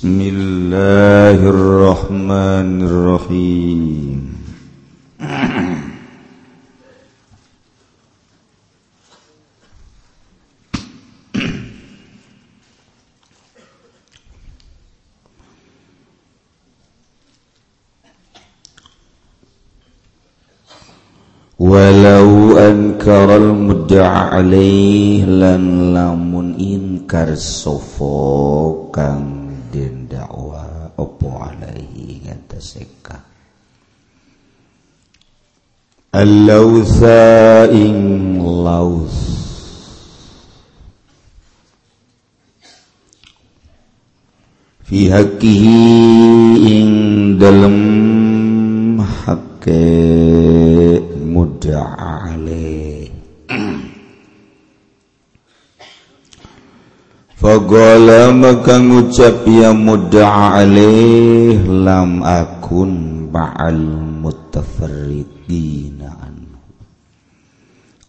بسم الله الرحمن الرحيم. ولو أنكر المدعى عليه لن لمن إنكر صفوكاً opo alaihi ngatas eka Al-lawtha ing laus. Fi hakihi ing dalem hakke mudda'a Fagola maka ngucap ya muda lam akun ba'al mutafarridina anhu.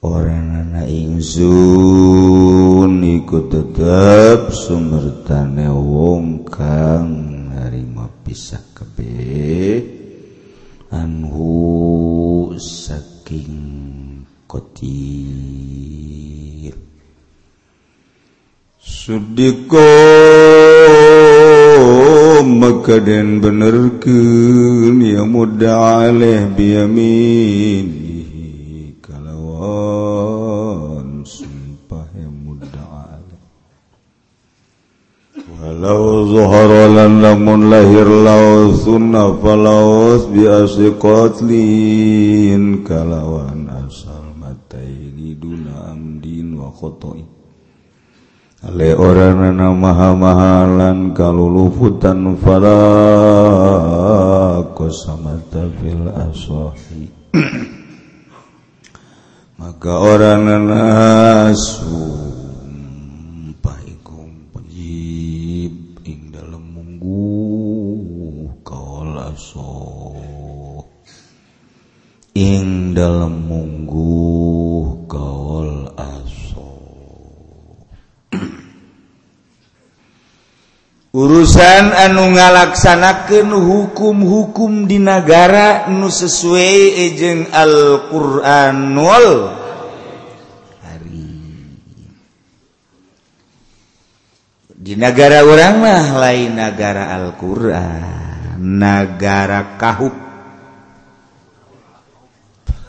Orang anak ingsun iku tetep sumertane wong kang narima pisah. Sudiko maka dan bener ke ya muda aleh biamin kalawan sumpah ya muda aleh walau zuhara lan lamun lahir lau sunnah falaus bi asyiqatlin kalawan asal matai duna amdin wa khotoin Ale orang na maha-mahalan kalulufutan fala kosamata fil asohi maka orang sumpah ikum penjib ing dalam munggu kaul asoh ing dalam munggu urusan anu ngalaksanakan hukum-hukum di negara nu sesuai ejeng Alquranul hari di negara orang mah lain negara Alquran negara kahuk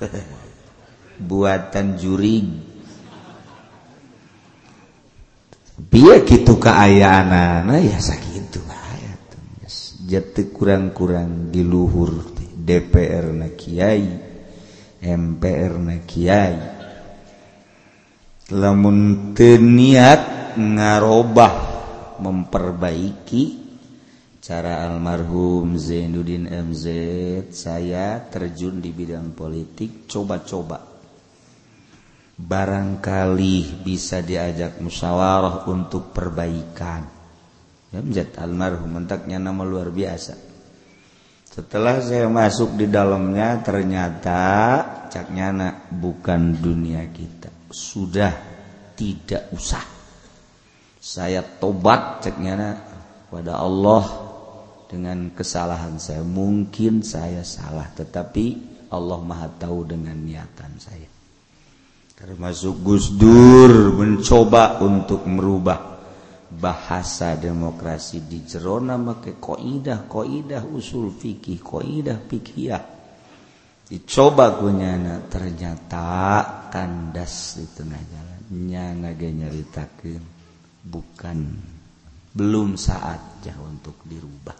buatan jurig. biar gitu keayaan nah, ya sakit jatuh kurang-kurang diluhur DPR na Kyai MPR na Kyai lamun niat ngarobah memperbaiki cara almarhum Zainuddin MZ saya terjun di bidang politik. Coba-coba. Barangkali bisa diajak musyawarah untuk perbaikan. Ya almarhum mentaknya nama luar biasa. Setelah saya masuk di dalamnya ternyata caknya anak bukan dunia kita. Sudah tidak usah. Saya tobat caknya anak pada Allah dengan kesalahan saya. Mungkin saya salah tetapi Allah maha tahu dengan niatan saya termasuk Gus Dur mencoba untuk merubah bahasa demokrasi di Jerona make koidah koidah usul fikih koidah fikih dicoba gunyana ternyata kandas di tengah jalan nyanga nyaritakeun bukan belum saatnya untuk dirubah.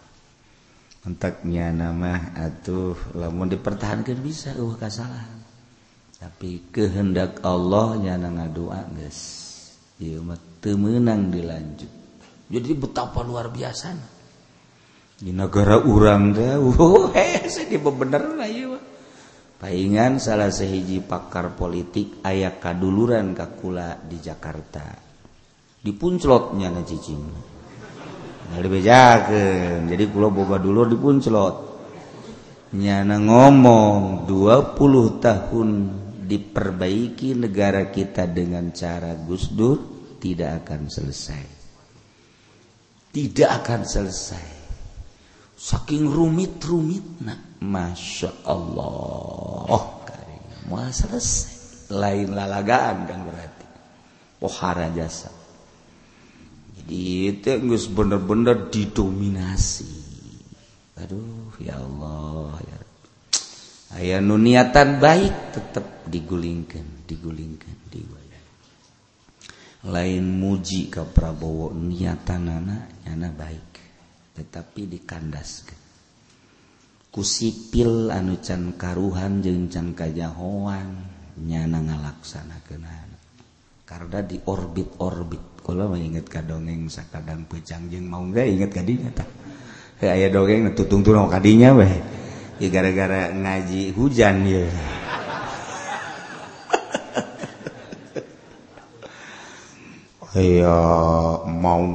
Entaknya nama atuh lamun dipertahankan bisa uh kesalahan tapi kehendak Allah nyana ngadua guys ieu mah teu meunang dilanjut. Jadi betapa luar biasa. Di negara urang teh oh hese di lah ieu mah. Paingan salah sehiji pakar politik aya kaduluran kakula di Jakarta. Dipunclot na cicing. Dibejakan. jadi kula boga dulur dipunclot nyana ngomong 20 tahun diperbaiki negara kita dengan cara Gus Dur tidak akan selesai. Tidak akan selesai. Saking rumit-rumit Masya Allah. Oh selesai. Lain lalagaan kan berarti. Pohara jasa. Jadi itu bener-bener didominasi. Aduh ya Allah ya aya nu niatan baik tetap digulingkan digulingkan digulingkan lain muji ke Prabowo niatan anak nyana baik tetapi dikandaskan kusipil anu can karuhan jeung can kajahoan nyana ngalaksanakeun karena di orbit-orbit kalau inget ka dongeng sakadang pecang jeung mau nggak inget ka dinya tah. Aya dongeng tutung-tunong kadinya weh. Ya gara-gara ngaji hujan ya. Iya mau.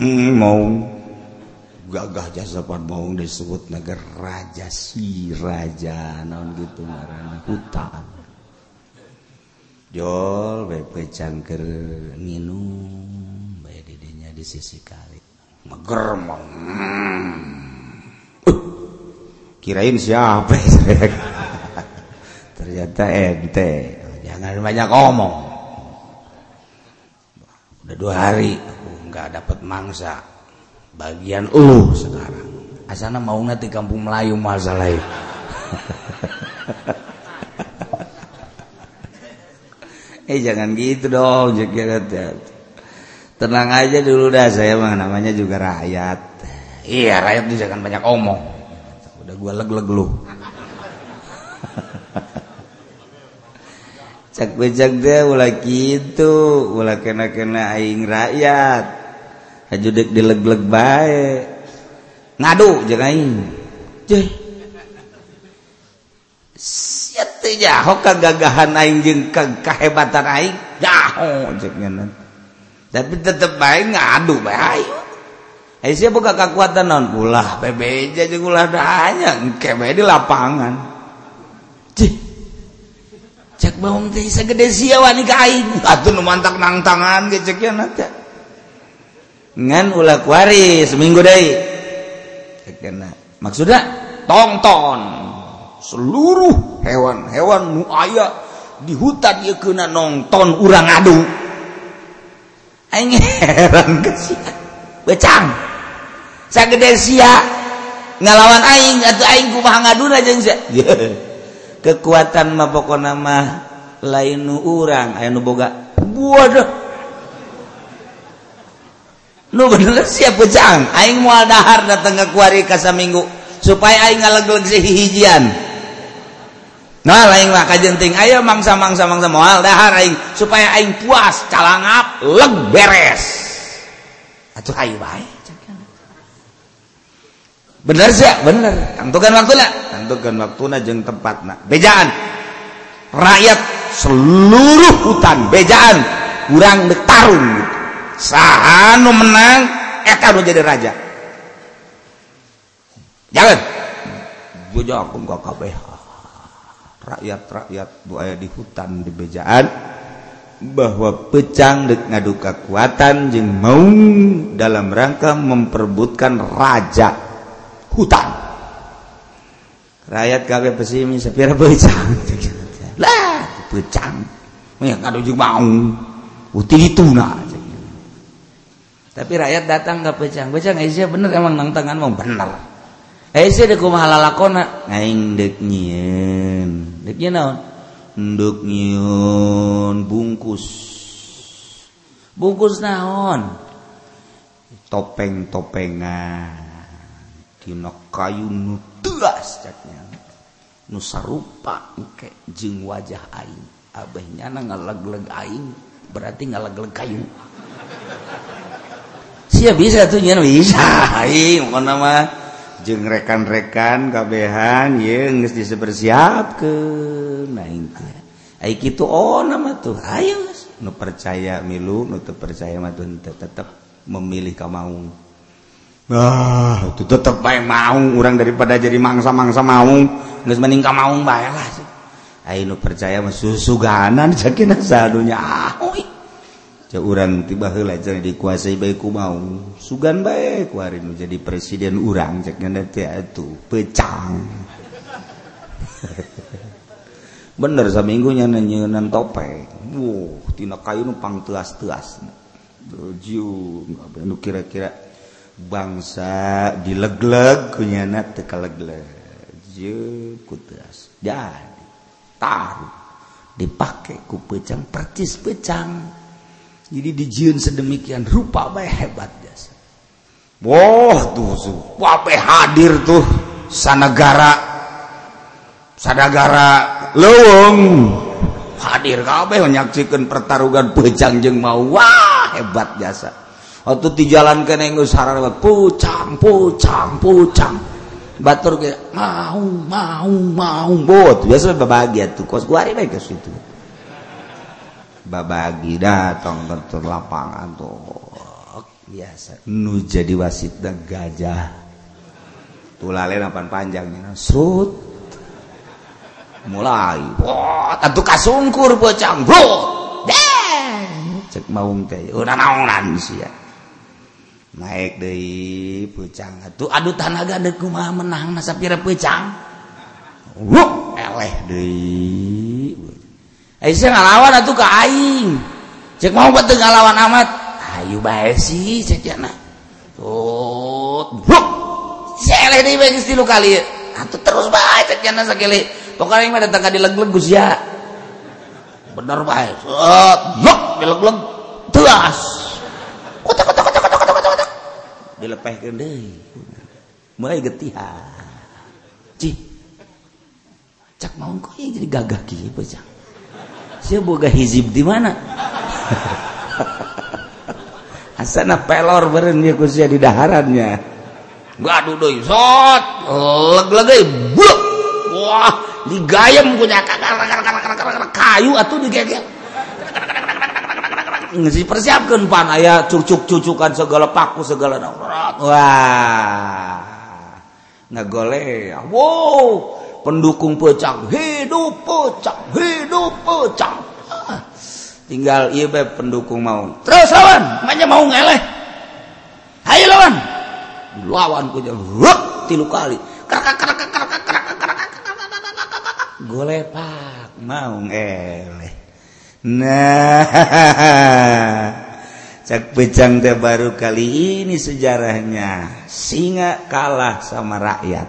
Hmm, mau. Gagah jasa mau disebut negara raja si raja naon gitu marana hutan. Jol bepe cangker minum bae didinya di sisi kali. Meger mau kirain siapa ternyata ente. Jangan banyak ngomong. Udah dua hari aku nggak dapat mangsa. Bagian ulu sekarang. Asana mau nanti kampung Melayu masalah itu eh jangan gitu dong tenang aja dulu dah saya mah namanya juga rakyat. Iya rakyat itu jangan banyak omong udah gua leg-leg lu. Cak becak deh ulah gitu. Ulah kena kena aing rakyat. Dek dileg-leg bae. Ngadu jeung aing. Jeh. Sia jaho kagagahan aing jeung kahebatan aing. Jaho cek tapi tetep bae ngadu bae siapa buka kekuatan non ulah PBJ jeung ulah dahanya engke bae di lapangan. Cih. Cek baum teh sagede sia wani ka aing. Atuh nu mantak nang tangan ge cek yeuna teh. Ngan ulah kuari seminggu deui. Cek. Maksudna tonton seluruh hewan-hewan nu aya di hutan ieu kena nonton urang adu. Aing heran kasihan. becang sagede sia. Ngalawan aing atuh aing kumaha ngaduna jeung sia. Kekuatan mah pokona mah lain nu urang. Aya nu boga. Bodoh nu bener siap becang aing moal dahar datang ke kuari ka saminggu supaya aing ngalegleg hijian nah lain mah kajenting. Ayo mangsa mangsa mangsa. Moal dahar aing supaya aing puas calangap leg beres. Bener sih bener tentukan waktu tentukan waktu jeng tempat bejaan. Rakyat seluruh hutan bejaan. Kurang betarung gitu sahanu menang eta nu jadi raja. Jangan. Bujuk aku kok kabeh. Rakyat-rakyat bu aya di hutan di bejaan bahwa pecang dek ngadu kekuatan jeng mau dalam rangka memperbutkan raja hutan. Rakyat kabeh pesimis sepira pecang. Lah pecang. Yang ngadu jeung mau uti itu nah tapi rakyat datang ke pecang. Pecang Aisyah bener emang nang tangan mau bener Aisyah dek kumaha lalakona? Ngaing dek nyieun dek nyieun naon nduk nyiun bungkus. Bungkus naon topeng-topengan Dina kayu nu teuas caknya nu sarupa engke jeung wajah aing Abah nyana ngalegleg aing berarti ngalegleg kayu. Sia bisa tuh nyana bisa aing mah jeng rekan-rekan kabehan yang disebersiap ke naing itu oh nama tuh. Ayo nu percaya milu nu percaya mah tetap memilih kamaung nah itu tetap baik maung. Ah, Orang daripada jadi mangsa-mangsa maung geus mending kamaung bae lah. Ayo nu percaya mah susuganan sakit sadunya. Ah orang tiba dikuasai baikku mau sugan baik warin jadi presiden urang tuh pecang. Bener saminggunya nenyunan topeng. Wow tina kayu numpang telas telas nu kira-kira bangsa dilegleg kunyana teka legleg je kuteas jadi taruh. Dipakai ku pecang percis pecang. jadi dijiun sedemikian rupa baik hebat jasa Wah tuh wape hadir tuh? Sanagara. Sadagara leweng hadir kabeh menyaksikan pertarungan pecang jeng mau wah hebat jasa waktu di jalan kena yang sarana pucang pucang pucang. Batur ke mau mau mau bot biasa bahagia tuh. Kos gua hari baik ke situ. babagi datang ke lapangan tuh. Biasa. Nu jadi wasit dan gajah. Tulalen apa panjangnya sut. Mulai. Wah tentu kasungkur bocang bro deh cek maung teh. Oh, Udah naonan sia naik dari pucang tuh aduh tanaga deku mah menang nasa pira pucang wuh eleh deh. Eh, ngalawan atuh ka aing. Cek mau bete ngalawan amat ayu bae sih cecana tut bruk sele di bae tilu kali atuh terus bae cek sakele. Pokoknya aing mah datang ka dileg-leg Gus ya. Bener bae. Tut bruk dileg-leg kotak kotak kotak kotak kotak kotak kotak. Dilepehkeun deui. Mulai getihan cih. Cak mau kok jadi gagah kieu cak Saya boga hizib di mana? Asana pelor beren dia kusia di daharannya. Gaduh doi sot, leg-leg blok. Wah, digayam punya kayu atau digegek. Ngisi persiapkan pan aya cucuk-cucukan segala paku segala wah ngagole wow pendukung pecang hidup pecang hidup pecang ah, tinggal iya be pendukung mau terus lawan makanya mau ngeleh ayo lawan lawan ku ruk tilu kali golepak mau ngeleh nah cak pecang teh baru kali ini sejarahnya singa kalah sama rakyat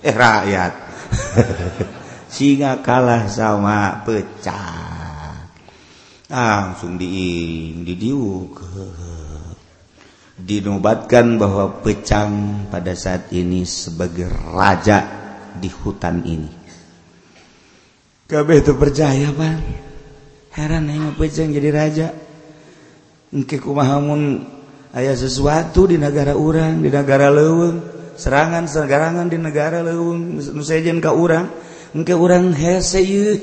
eh rakyat singa kalah sama pecah. Langsung diing didiuk dinobatkan bahwa pecang pada saat ini sebagai raja di hutan ini. Kabeh itu percaya pan heran nengok pecang jadi raja. Engke kumahamun ayah sesuatu di negara orang di negara leweng serangan segarangan di negara leung nusajen ka urang. Engke urang hese yeuh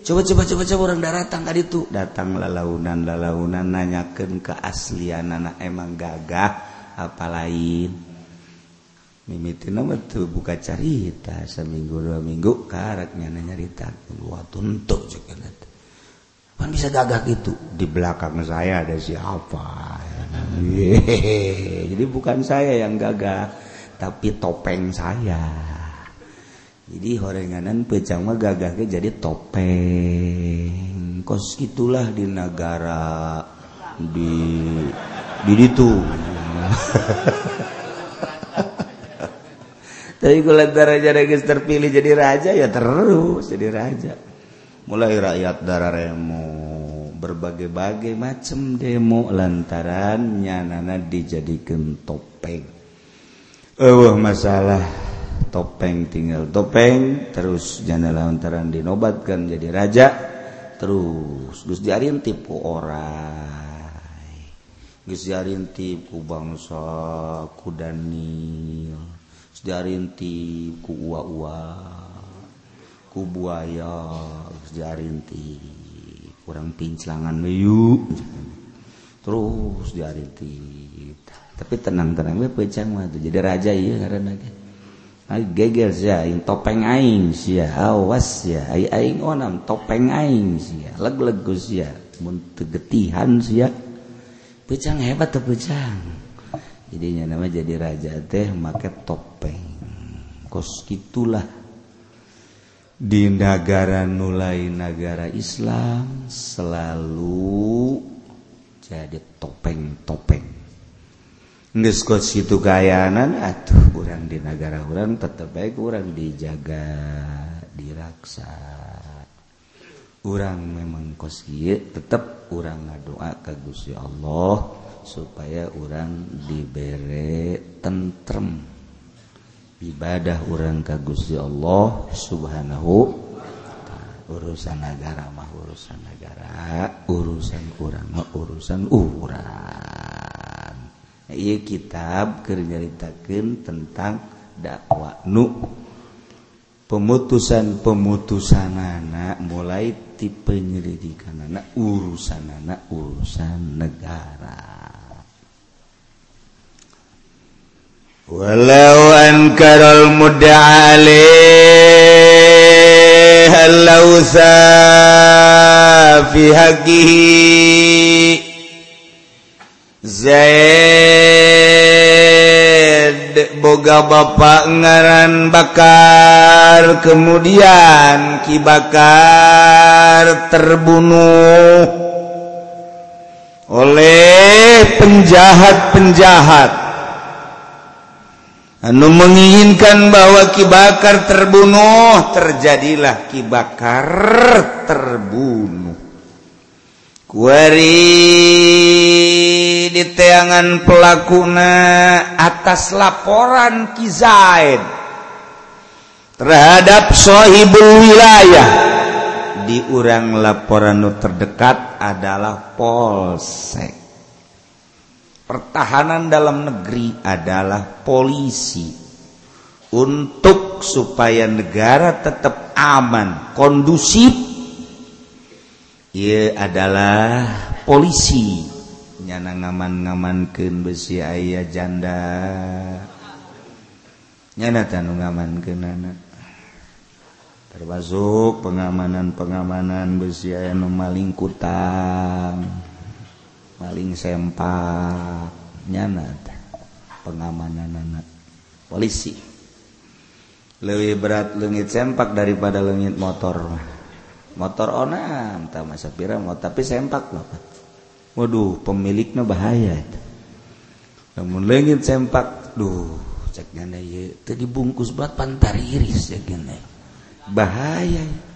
coba coba coba coba orang datang tadi itu datang lalaunan lalaunan nanyakan keaslian anak emang gagah apa lain? Mimiti nama tuh buka cerita seminggu dua minggu karaknya nyarita. Waktu untuk juga nanti kan bisa gagah gitu? Di belakang saya ada siapa? Jadi bukan saya yang gagah. Tapi topeng saya. Jadi horenganan pecang mah gagahnya jadi topeng. Kos itulah di negara di di itu tapi kalau raja regis terpilih jadi raja ya terus jadi raja. Mulai rakyat darah remo berbagai-bagai macam demo lantarannya nana dijadikan topeng uh, masalah topeng tinggal topeng terus janda lantaran dinobatkan jadi raja terus Gus diarin tipu orang Gus diarin tipu bangsa ku Daniel. Gus diarin tipu uwa uwa ku buaya. Gus diarin tipu kurang pinclangan meyu terus diarin tipu. Tapi tenang-tenang we pecang mah jadi raja iya karena gegel sia topeng aing sia awas sia. Ai aing onam topeng aing sia. Leg-leg sia mun tegetihan sia. Pecang hebat atau pecang jadinya nama jadi raja teh make topeng. Kos gitulah. Di negara nulai negara Islam selalu jadi topeng-topeng Ngeskot situ kayanan atuh kurang di negara orang tetap baik kurang dijaga diraksa. Orang memang kos tetap orang ngadoa ke Gusti Allah supaya orang diberi tentrem. Ibadah orang ke Gusti Allah subhanahu urusan negara mah urusan negara urusan kurang urusan urang. Iya kitab kernyaritakan tentang dakwah nu. Pemutusan pemutusan anak mulai tipe penyelidikan anak urusan anak urusan negara. Walau ankarul mudda halausa fi haqihi Zaid boga bapak ngaran bakar. Kemudian kibakar terbunuh oleh penjahat-penjahat. Anu menginginkan bahwa kibakar terbunuh terjadilah kibakar terbunuh kuari di teangan pelakuna atas laporan Kizaid terhadap sohibul wilayah. Di urang laporan terdekat adalah polsek. Pertahanan dalam negeri adalah polisi untuk supaya negara tetap aman kondusif ia adalah polisi. Nyana ngaman-ngamankeun besi ayah janda. Nyana tanu ngaman termasuk pengamanan-pengamanan besi ayah nu maling kutang maling sempak. Nyana pengamanan anak polisi. Lebih berat lengit sempak daripada lengit motor mah. motor onam tak masa mau tapi sempak loh waduh pemiliknya bahaya itu. Namun lengit sempak duh cek ganda ya tadi bungkus buat pantar iris cek bahaya.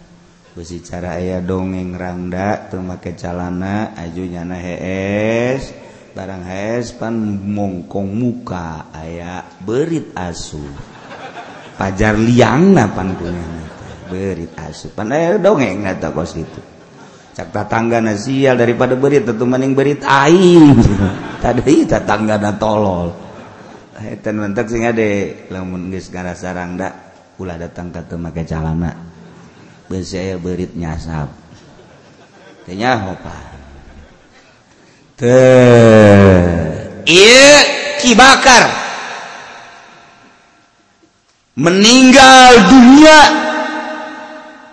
Besi cara ayah dongeng rangda termakai calana ajunya na hees. Barang hees pan mongkong muka ayah berit asu. Pajar liang napan punya berit asu pan aya dongeng ngata kos itu cak tatangga na sial daripada berit tentu maning berit aing. Tadi tatangga na tolol. Hetan mentek sing ade lamun geus ngarasa rangda ulah datang ka teu make calana. Saya berit nyasap. Apa kibakar meninggal dunia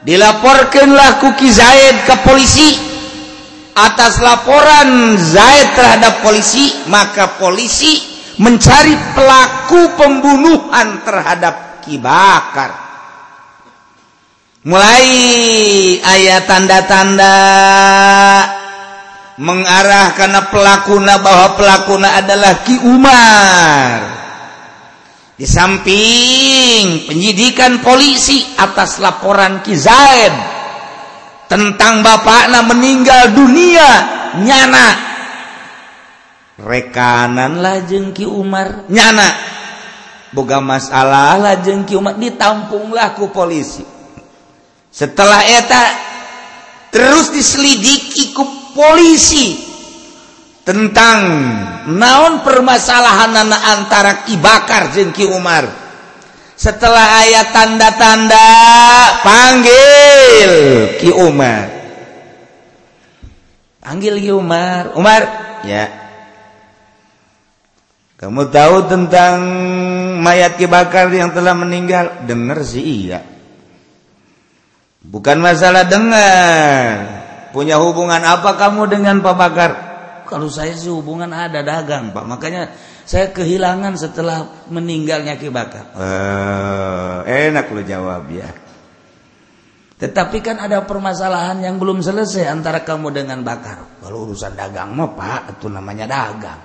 dilaporkanlah kuki Zaid ke polisi. Atas laporan Zaid terhadap polisi maka polisi mencari pelaku pembunuhan terhadap kibakar mulai ayat tanda-tanda. Mengarah karena pelakuna bahwa pelakuna adalah Ki Umar di samping penyidikan polisi atas laporan Kizaid tentang bapakna meninggal dunia nyana. Rekanan lah jengki Umar nyana. Boga masalah lah jengki Umar ditampunglah ku polisi. Setelah eta terus diselidiki ku polisi. Tentang naon permasalahan anak antara Ki Bakar jeung Ki Umar. Setelah ayat tanda-tanda panggil Ki Umar. Panggil Ki Umar. Umar ya. Kamu tahu tentang mayat Ki Bakar yang telah meninggal? Dengar sih iya. Bukan masalah dengar. Punya hubungan apa kamu dengan Pak Bakar kalau saya sih hubungan ada dagang Pak. Makanya saya kehilangan setelah meninggalnya Ki Bakar. Eh, enak lo jawab ya. Tetapi kan ada permasalahan yang belum selesai antara kamu dengan Bakar. Kalau urusan dagang mah Pak itu namanya dagang.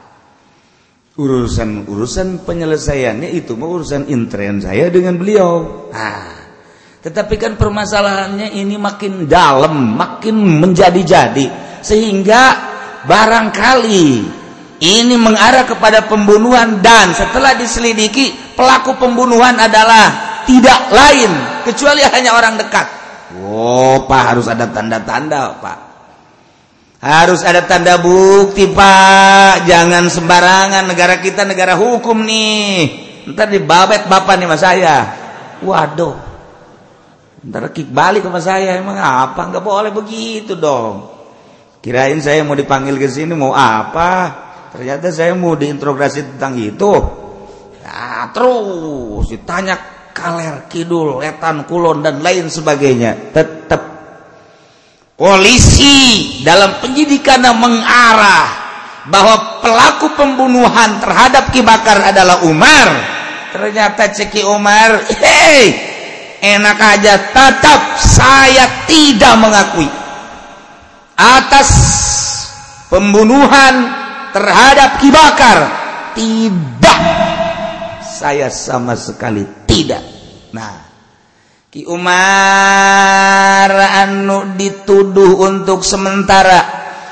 Urusan-urusan penyelesaiannya itu mau urusan intern saya dengan beliau. Nah, tetapi kan permasalahannya ini makin dalam, makin menjadi-jadi. Sehingga barangkali ini mengarah kepada pembunuhan dan setelah diselidiki pelaku pembunuhan adalah tidak lain kecuali hanya orang dekat. Oh, Pak harus ada tanda-tanda, Pak. harus ada tanda bukti Pak. Jangan sembarangan negara kita negara hukum nih. Ntar dibabet bapak nih mas saya. Waduh. Ntar kik balik sama saya. Emang apa? Nggak boleh begitu dong kirain saya mau dipanggil ke sini mau apa? Ternyata saya mau diinterogasi tentang itu ya terus ditanya kaler kidul etan kulon dan lain sebagainya. Tetap polisi dalam penyidikan mengarah bahwa pelaku pembunuhan terhadap Ki Bakar adalah Umar. Ternyata ceki Umar hei enak aja tetap saya tidak mengakui atas pembunuhan terhadap Ki Bakar. Tidak. Saya sama sekali tidak. Nah Umar anu dituduh untuk sementara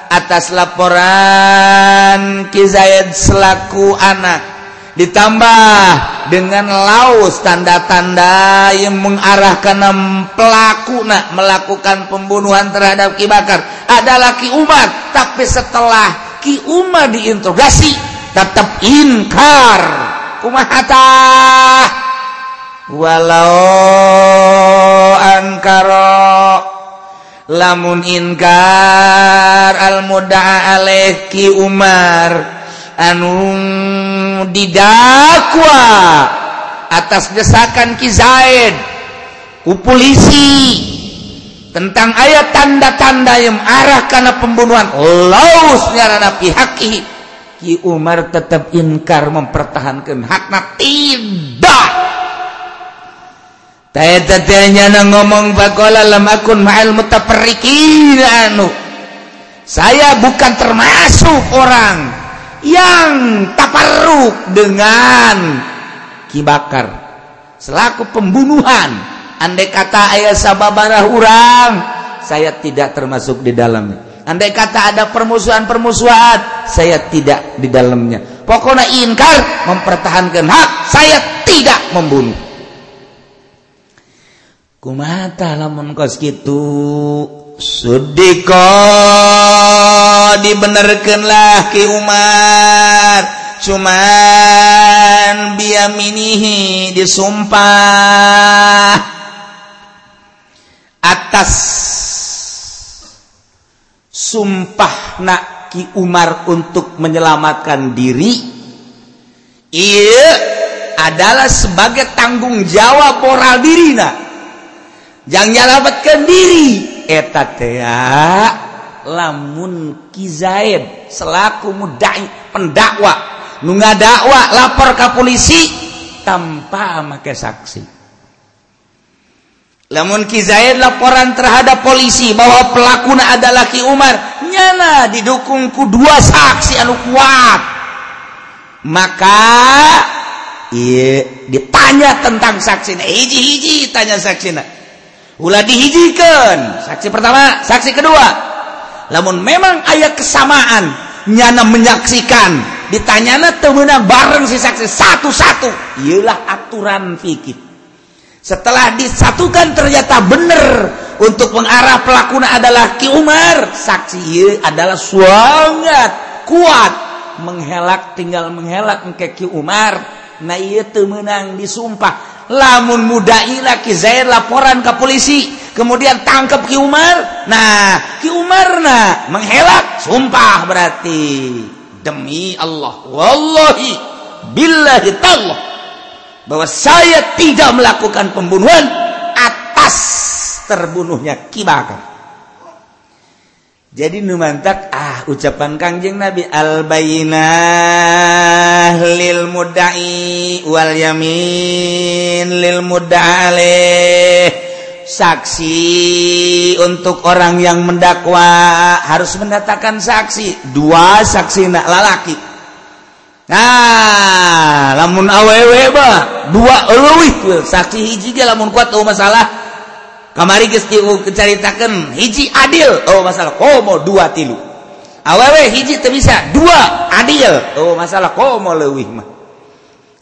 atas laporan Ki Zaid selaku anak. Ditambah dengan laus tanda-tanda yang mengarahkan pelaku nak melakukan pembunuhan terhadap Ki Bakar adalah Ki Umar. Tapi setelah Ki Umar diinterogasi tetap inkar kumahata walau ankara lamun inkar al muda'a Umar anu didakwa atas desakan Ki Zaid. Ku polisi tentang ayat tanda-tanda yang arah karena pembunuhan. Laus nyarana pihaki. Ki Umar tetap inkar mempertahankan hakna tidak nya ngomong akun anu saya bukan termasuk orang yang taparruk dengan kibakar selaku pembunuhan Andai kata ayah sababara orang saya tidak termasuk di dalamnya. Andai kata ada permusuhan-permusuhan saya tidak di dalamnya. Pokoknya ingkar mempertahankan hak saya tidak membunuh. Mata lamun kos gitu Sudiko dibenerkanlah Ki Umar. Cuman biaminihi disumpah atas sumpah naki Umar untuk menyelamatkan diri ia adalah sebagai tanggung jawab moral dirina jangan nyelamatkan diri. Etatea lamun kizaid selaku mudai pendakwa nunga dakwa lapor ke polisi tanpa make saksi. Lamun kizaid laporan terhadap polisi bahwa pelakuna adalah Ki Umar nyana didukung ku dua saksi anu kuat. Maka iya ditanya tentang saksi hiji-hiji tanya saksi Ulah dihijikan saksi pertama saksi kedua. Namun memang ayat kesamaan nyana menyaksikan ditanyana temenang bareng si saksi satu-satu. Ialah aturan fikih setelah disatukan ternyata benar. Untuk mengarah pelakuna adalah Ki Umar. Saksi adalah suangat kuat. Menghelak tinggal menghelak ke Ki Umar. Nah iya temenang disumpah. Lamun mudaila Ki Zaid laporan ke polisi kemudian tangkap Ki Umar. Nah Ki Umar nah menghelak sumpah berarti. Demi Allah. Wallahi billahi ta'ala bahwa saya tidak melakukan pembunuhan atas terbunuhnya Ki Bakar. Jadi numantak ah ucapan Kangjeng Nabi albaina lil mudai wal yamin lil mudale saksi untuk orang yang mendakwa harus mendatangkan saksi. Dua saksi nak lalaki Nah, lamun awewe ba. dua leuwih saksi hiji ge lamun kuat oh masalah. Kamari geus diceritakeun hiji adil oh masalah komo dua tilu. Awewe hiji teu bisa, dua adil oh masalah komo leuwih mah.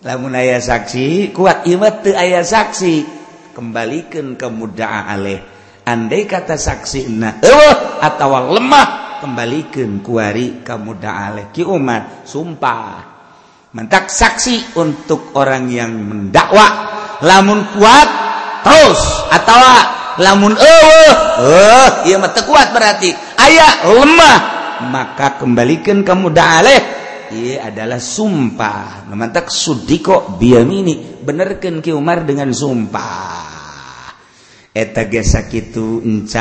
Lamun aya saksi kuat ieu mah teu aya saksi. Kembalikan ke mudda'a alaih Andai kata saksina eueuh atawa lemah kembalikan kuari ke mudda'a alaih ki umat sumpah mentak saksi untuk orang yang mendakwa. Lamun kuat terus atau lamun kuat berarti. Ayaah lemah. Maka kembalikan kamu daleh adalah sumpah. Memantak Sudi kok biamini benerkan Ki Umar dengan sumpah. Eta itucan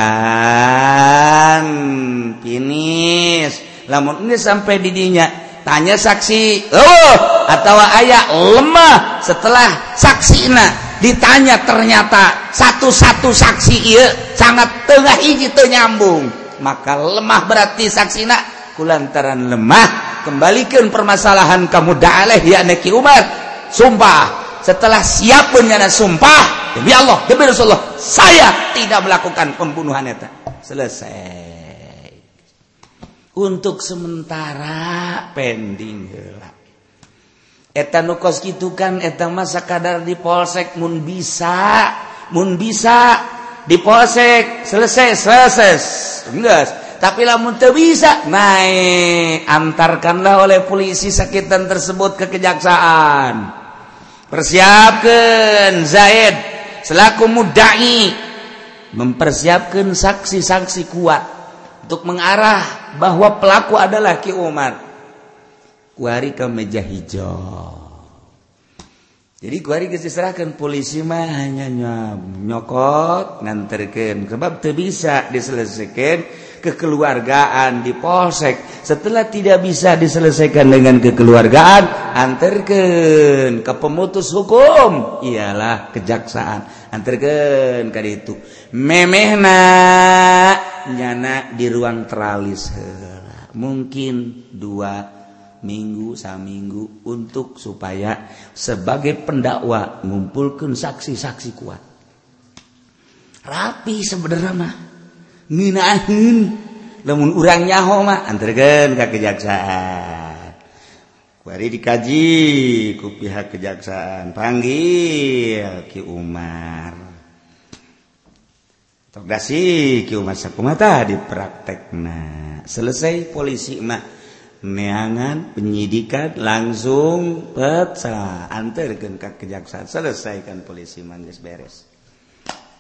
finis lamun ini sampai didinya tanya saksi oh atau ayah lemah. Setelah saksina ditanya ternyata satu-satu saksi iya sangat tengah hiji nyambung. Maka lemah berarti saksina kulantaran lemah kembalikan permasalahan kamu da'aleh ya neki Umar. Sumpah setelah siap penyana sumpah demi Allah demi Rasulullah saya tidak melakukan pembunuhan itu selesai. untuk sementara. Pending hela etan nukos gitu kan etang masa kadar di polsek mun bisa mun bisa di polsek. Selesai selesai. Enggak. Tapi lamun teu bisa naik. Antarkanlah oleh polisi sakitan tersebut ke kejaksaan. Persiapkan Zaid selaku mudai. Mempersiapkan saksi-saksi kuat untuk mengarah bahwa pelaku adalah Ki Umar. Kuari ke meja hijau. Jadi kuari diserahkan polisi mah hanya nyokot nganterkeun. Sebab teu bisa diselesaikan kekeluargaan di polsek. Setelah tidak bisa diselesaikan dengan kekeluargaan anterkeun ke pemutus hukum. Iyalah kejaksaan. Anterkeun ka itu memehna nyana di ruang teralis mungkin dua minggu saminggu untuk supaya sebagai pendakwa ngumpulkan saksi-saksi kuat. Rapi sebenarnya mah. Nginahin. Namun urang nyaho mah antarkan ke kejaksaan. Kuari dikaji ku pihak kejaksaan. Panggil Ki Umar. masa di praktek nah selesai polisi mah neangan penyidikan langsung pecah antar ke kejaksaan selesaikan polisi manggis beres.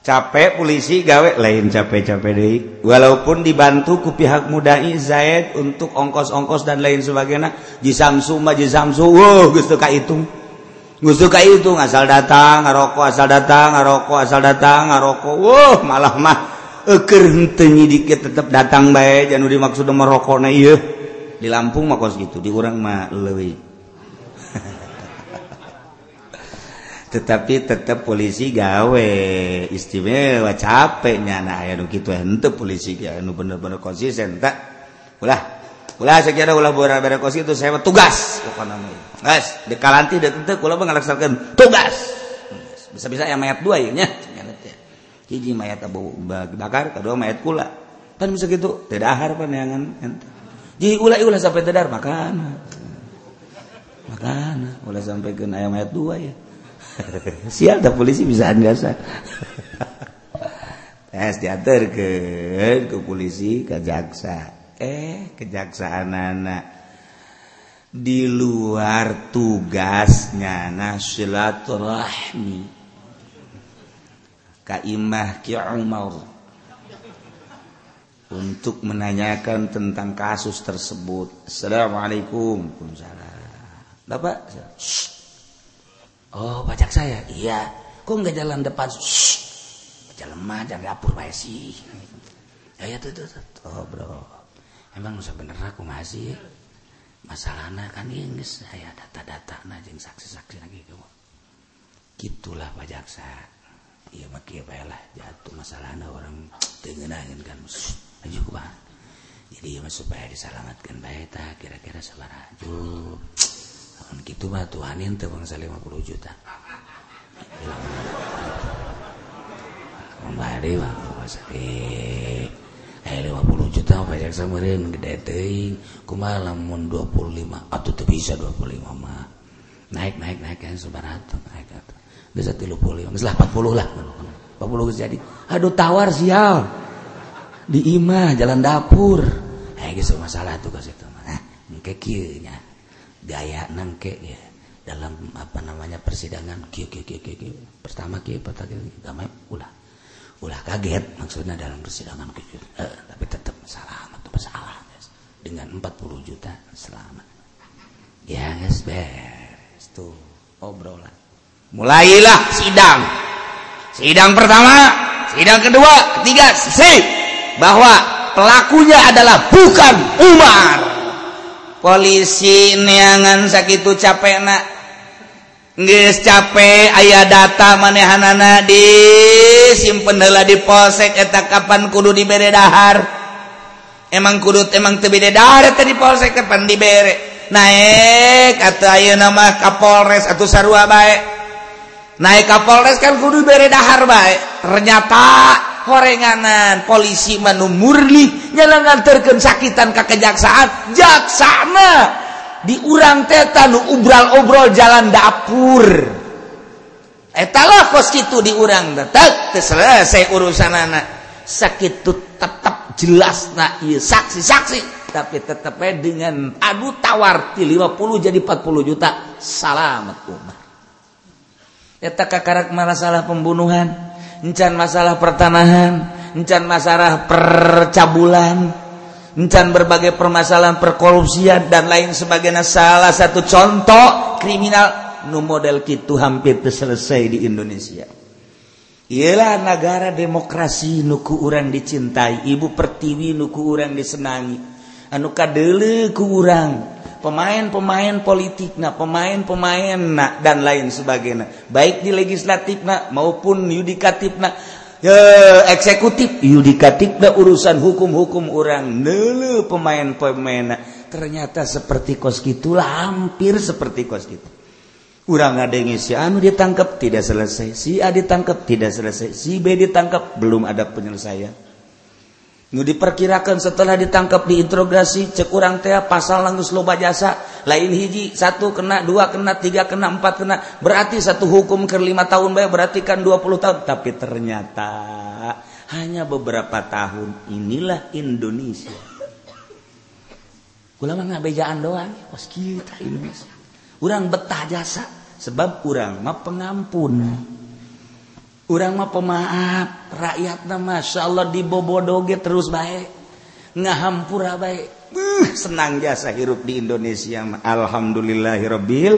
Capek polisi gawe lain capek-capek deh walaupun dibantu ku pihak mudai Zaid untuk ongkos-ongkos dan lain sebagainya jisam suma jisam wow geus teu itu Gustu ka itu ngasal datang ngarokok asal datang ngarokok asal datang ngarokok. Wow malah mah eker hentenyi dikit tetep datang baik janu dimaksud merokok na iya di Lampung mah kos gitu di orang mah lebih tetapi tetap polisi gawe. Istimewa capeknya nah ya nu gitu ente polisi ya nu bener-bener konsisten tak ulah. Ulah sekira ulah bener bener kos itu saya tugas pokoknya guys dekalanti dek ente ulah ngalaksanakeun tugas bisa-bisa yang mayat dua ya hiji mayat abu bakar kedua mayat kula kan bisa gitu tidak ahar panjangan ente jadi ulah-ulah sampai tedar makan. Makan, ulah sampai ke ayam ayat dua ya. Sial tak polisi bisa biasa. Tes diantar ke ke polisi ke jaksa. Eh kejaksaan anak di luar tugasnya nasilaturahmi kaimah ki Umar untuk menanyakan tentang kasus tersebut. Assalamualaikum. Waalaikumsalam. Bapak? Oh, pajak saya? Iya. Kok nggak jalan depan? Shh. Jalan mah, jalan dapur Pak sih. Ya, ya, tuh, tuh, tuh. Oh, bro emang usah bener aku masih ya? masalahnya kan ini saya data-data najeng saksi-saksi lagi gitu gitulah pak jaksa. Iya maki iya, apa lah jatuh masalahnya orang tengenangin kan. Aja bah jadi ya supaya diselamatkan baik ya, tak? Kira-kira sabar aja. Tahun gitu mah Tuhanin tuh saya 50 juta. Bang Bari bang, bang, Eh, 50 juta pajak samarin gede teuing kumaha lamun 25 atau bisa 25 mah. Naik naik naik kan sebarato naik atuh bisa 35 geus 40 lah. 40 geus jadi. Aduh tawar sial. Di imah jalan dapur. Eh geus masalah tuh geus itu mah. Eh, engke kieu nya. Gaya nangke ya dalam apa namanya persidangan kieu kieu kieu kieu pertama kieu patah kieu gamai ulah. Ulah kaget maksudnya dalam persidangan kieu eh, tapi tetap selamat tuh masalah dengan 40 juta selamat. Ya guys beres tuh obrolan. Mulailah sidang. Sidang pertama sidang kedua ketiga si bahwa pelakunya adalah bukan Umar. Polisi neangan sakit capek nak nggis capek ayah data manehanana disimpenla di polsek eta kapan kudu dibere dahar? Emang kudut emang tebede dahar tadi polsek kapan dibere? Naik kata ayo nama kapolres atau sarua baik naik kapolres kan kudu bere dahar baik ternyata korenganan polisi manu murni nyalangan terken sakitan kekejaksaan jaksana. diurang nu ubral obrol jalan dapur. Etalah kos itu diurang tetap selesai urusan anak sakit tetap jelas na saksi-saksi tapi tetapnya dengan adu tawar di 50 jadi 40 juta. Salamat umat eta kakarak masalah pembunuhan encan masalah pertanahan encan masalah percabulan. encan berbagai permasalahan perkorupsian dan lain sebagainya. Salah satu contoh kriminal nu model gitu hampir selesai di Indonesia. Ialah negara demokrasi nuku orang dicintai ibu pertiwi nuku orang disenangi. Anu kadele ku orang pemain-pemain politik nah pemain-pemain nah dan lain sebagainya. Baik di legislatif nah maupun yudikatif nah eksekutif. Yudikatif nah urusan hukum-hukum orang. Nele pemain-pemain. Ternyata seperti kos gitu hampir seperti kos gitu. Orang ada yang si anu ditangkap? Tidak selesai. Si A ditangkap? Tidak selesai. Si B ditangkap? Belum ada penyelesaian diperkirakan setelah ditangkap diintrogasi cekurang tea pasal langgus loba jasa. Lain hiji satu kena dua kena tiga kena empat kena. Berarti satu hukum ke lima tahun baik berarti kan dua puluh tahun. Tapi ternyata hanya beberapa tahun. Inilah Indonesia. Ulama ngabejaan doang. Pas kita Indonesia. Orang betah jasa sebab orang mah pengampun urangmah pemaaf rakyat nama Masya Allah dibobodoge terus baik ngahampura baik uh, senang jasa hirup di Indonesia Alhamdulillahirobbil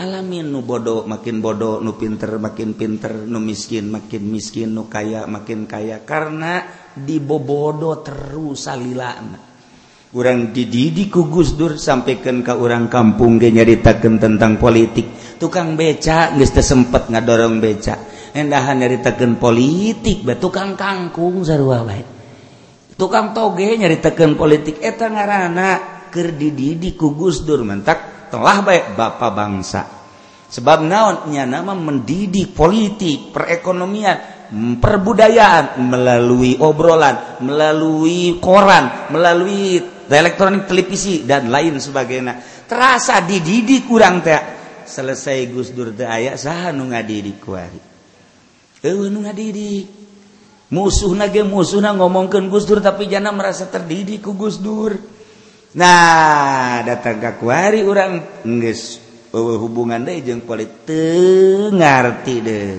alamin. Nu bodoh makin bodoh nu pinter makin pinter nu miskin makin miskin nu kaya makin kaya. Karena dibobodo terus salilana kurang dididik ku Gusdur sampaikan ke orang kampung ge nyaritakan tentang politik. Tukang beca geus sempet ngadorong beca. endahan nyaritakeun politik bae tukang kangkung sarua bae. Tukang toge nyaritakeun politik eta ngaranna keur dididik ku Gus Dur mentak telah baik bapak bangsa. Sebab naon nya nama mendidik politik perekonomian perbudayaan melalui obrolan melalui koran melalui elektronik televisi dan lain sebagainya. Terasa dididik kurang teh. Selesai Gus Dur teh aya saha nu ngadidik kuari didik musuh nage musuh ngomongkan Gus Dur tapi jana merasa terdidik ku Gus Dur. Nah datang kakuari orang nges hubungan deh jeng politik ngerti deh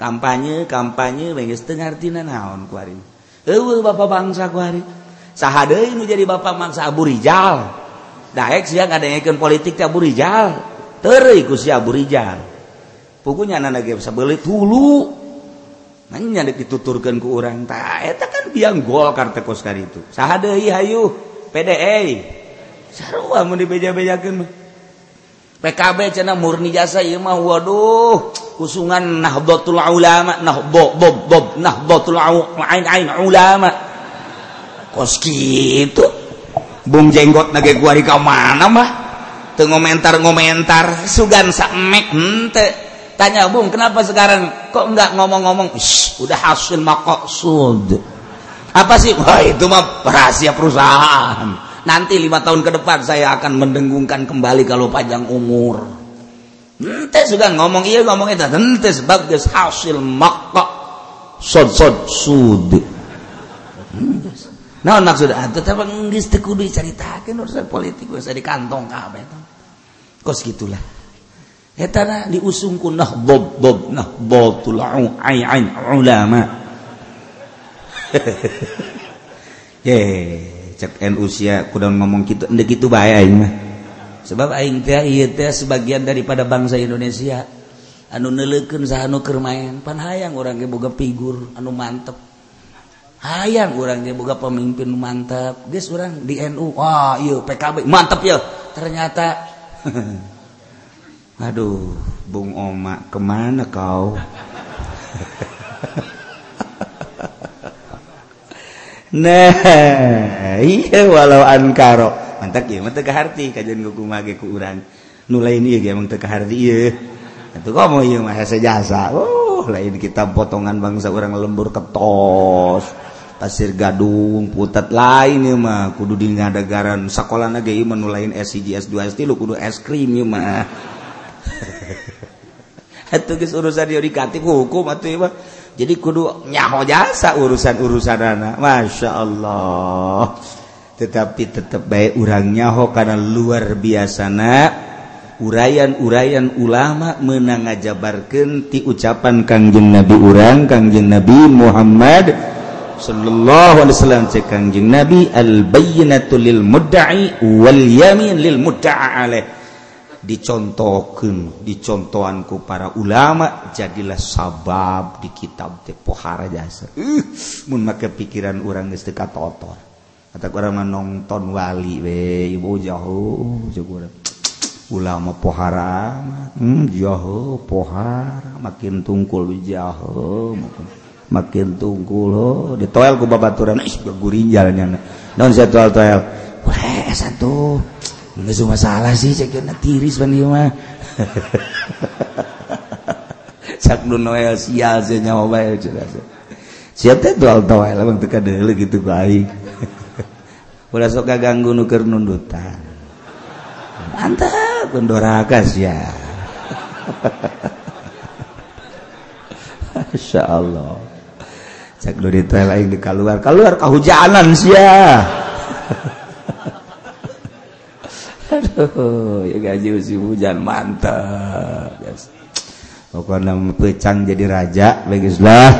kampanye kampanye benges tengarti naon kuari. Eueuh bapak bangsa kuari. Saha deui nu jadi bapak bangsa Abu Rijal. Daek sia ngadengekeun politik teh Abu Rijal. Teureui ku si Abu Rijal. Pukunya anak ge sabeulit hulu nya dituturkan ke orang ta eta kan biang gol kartu kos kari itu sahadeui hayu PDE sarua mun dibeja-bejakeun PKB cenah murni jasa ieu mah waduh kusungan nahdlatul ulama nahdbo bob bob nahdlatul ain ain ulama. Kos kitu bung jenggot nage gua di mana mah? Teu ngomentar-ngomentar sugan sak mek henteu. Tanya Bung kenapa sekarang kok enggak ngomong-ngomong? Udah hasil makok sud. Apa sih? Wah itu mah rahasia perusahaan. Nanti lima tahun ke depan saya akan mendengungkan kembali kalau panjang umur. Ente sudah ngomong iya ngomong itu. Ente sebagai hasil makok sud sud. Sud nah maksud itu tapi nggak kudu diceritakan urusan politik bisa di kantong kabeh kos gitulah Etana diusung ku nahdob dob nahdotul ain ain ulama. Ye, cek en usia kudu ngomong gitu ende gitu bae aing mah. Sebab aing teh ieu teh sebagian daripada bangsa Indonesia anu neuleukeun sahanu keur main pan hayang urang ge boga figur anu mantep. Hayang urang ge boga pemimpin mantep. Geus urang di NU. Wah, ieu PKB mantep ya. Ternyata Aduh, Bung Oma, kemana kau? nah, iya walau ankaro. Mantap ya, mantap ke hati, kajian kuku mage ku urang. Nulain iya, emang teka hati iya. Itu kau mau iya bahasa jasa. Oh, lain kita potongan bangsa orang lembur ketos. Pasir gadung, putat lain ya mah. Kudu di ngadagaran sekolah nage iya menulain SCG S2 S3 kudu es krim ya mah. Hatugis urusan yudikatif hukum atau apa? Jadi kudu nyaho jasa urusan-urusan anak. Masya Allah. Tetapi tetap baik orang nyaho karena luar biasa nak. Urayan-urayan ulama menang ngajabarkeun ti ucapan kangjeng Nabi urang kangjeng Nabi Muhammad sallallahu alaihi wasallam cek kangjeng Nabi al bayyinatu lil mudda'i wal yamin lil mudda'a alaih dicontohkan dicontohanku para ulama jadilah sabab di kitab teh pohara jasa. Uh, mun make pikiran orang geus teu katotor. Kata urang mah nonton wali we ibu jauh jeung ulama pohara hmm, jauh pohara makin tungkul jauh makin makin tungkul oh. di toel ku babaturan ih gurinjalnya naon satu toel wah satu Mula semua salah sih cek kena tiris pan dia mah. Cak noel sial sih nyawa bayar jelas, Siap teh al tawai lah bang teka deuleu kitu ku aing. Udah sok ganggu nuker nundutan. Mantap pendoraka ya, Masya Allah. Cak nu lagi di keluar, keluar kehujanan ya. Aduh, ya gaji usi hujan mantap. Yes. Pokoknya pecang jadi raja, bagislah.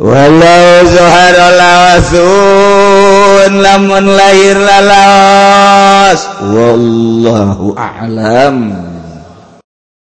Walau zuhar lawasun lamun lahir lalas. Wallahu a'lam.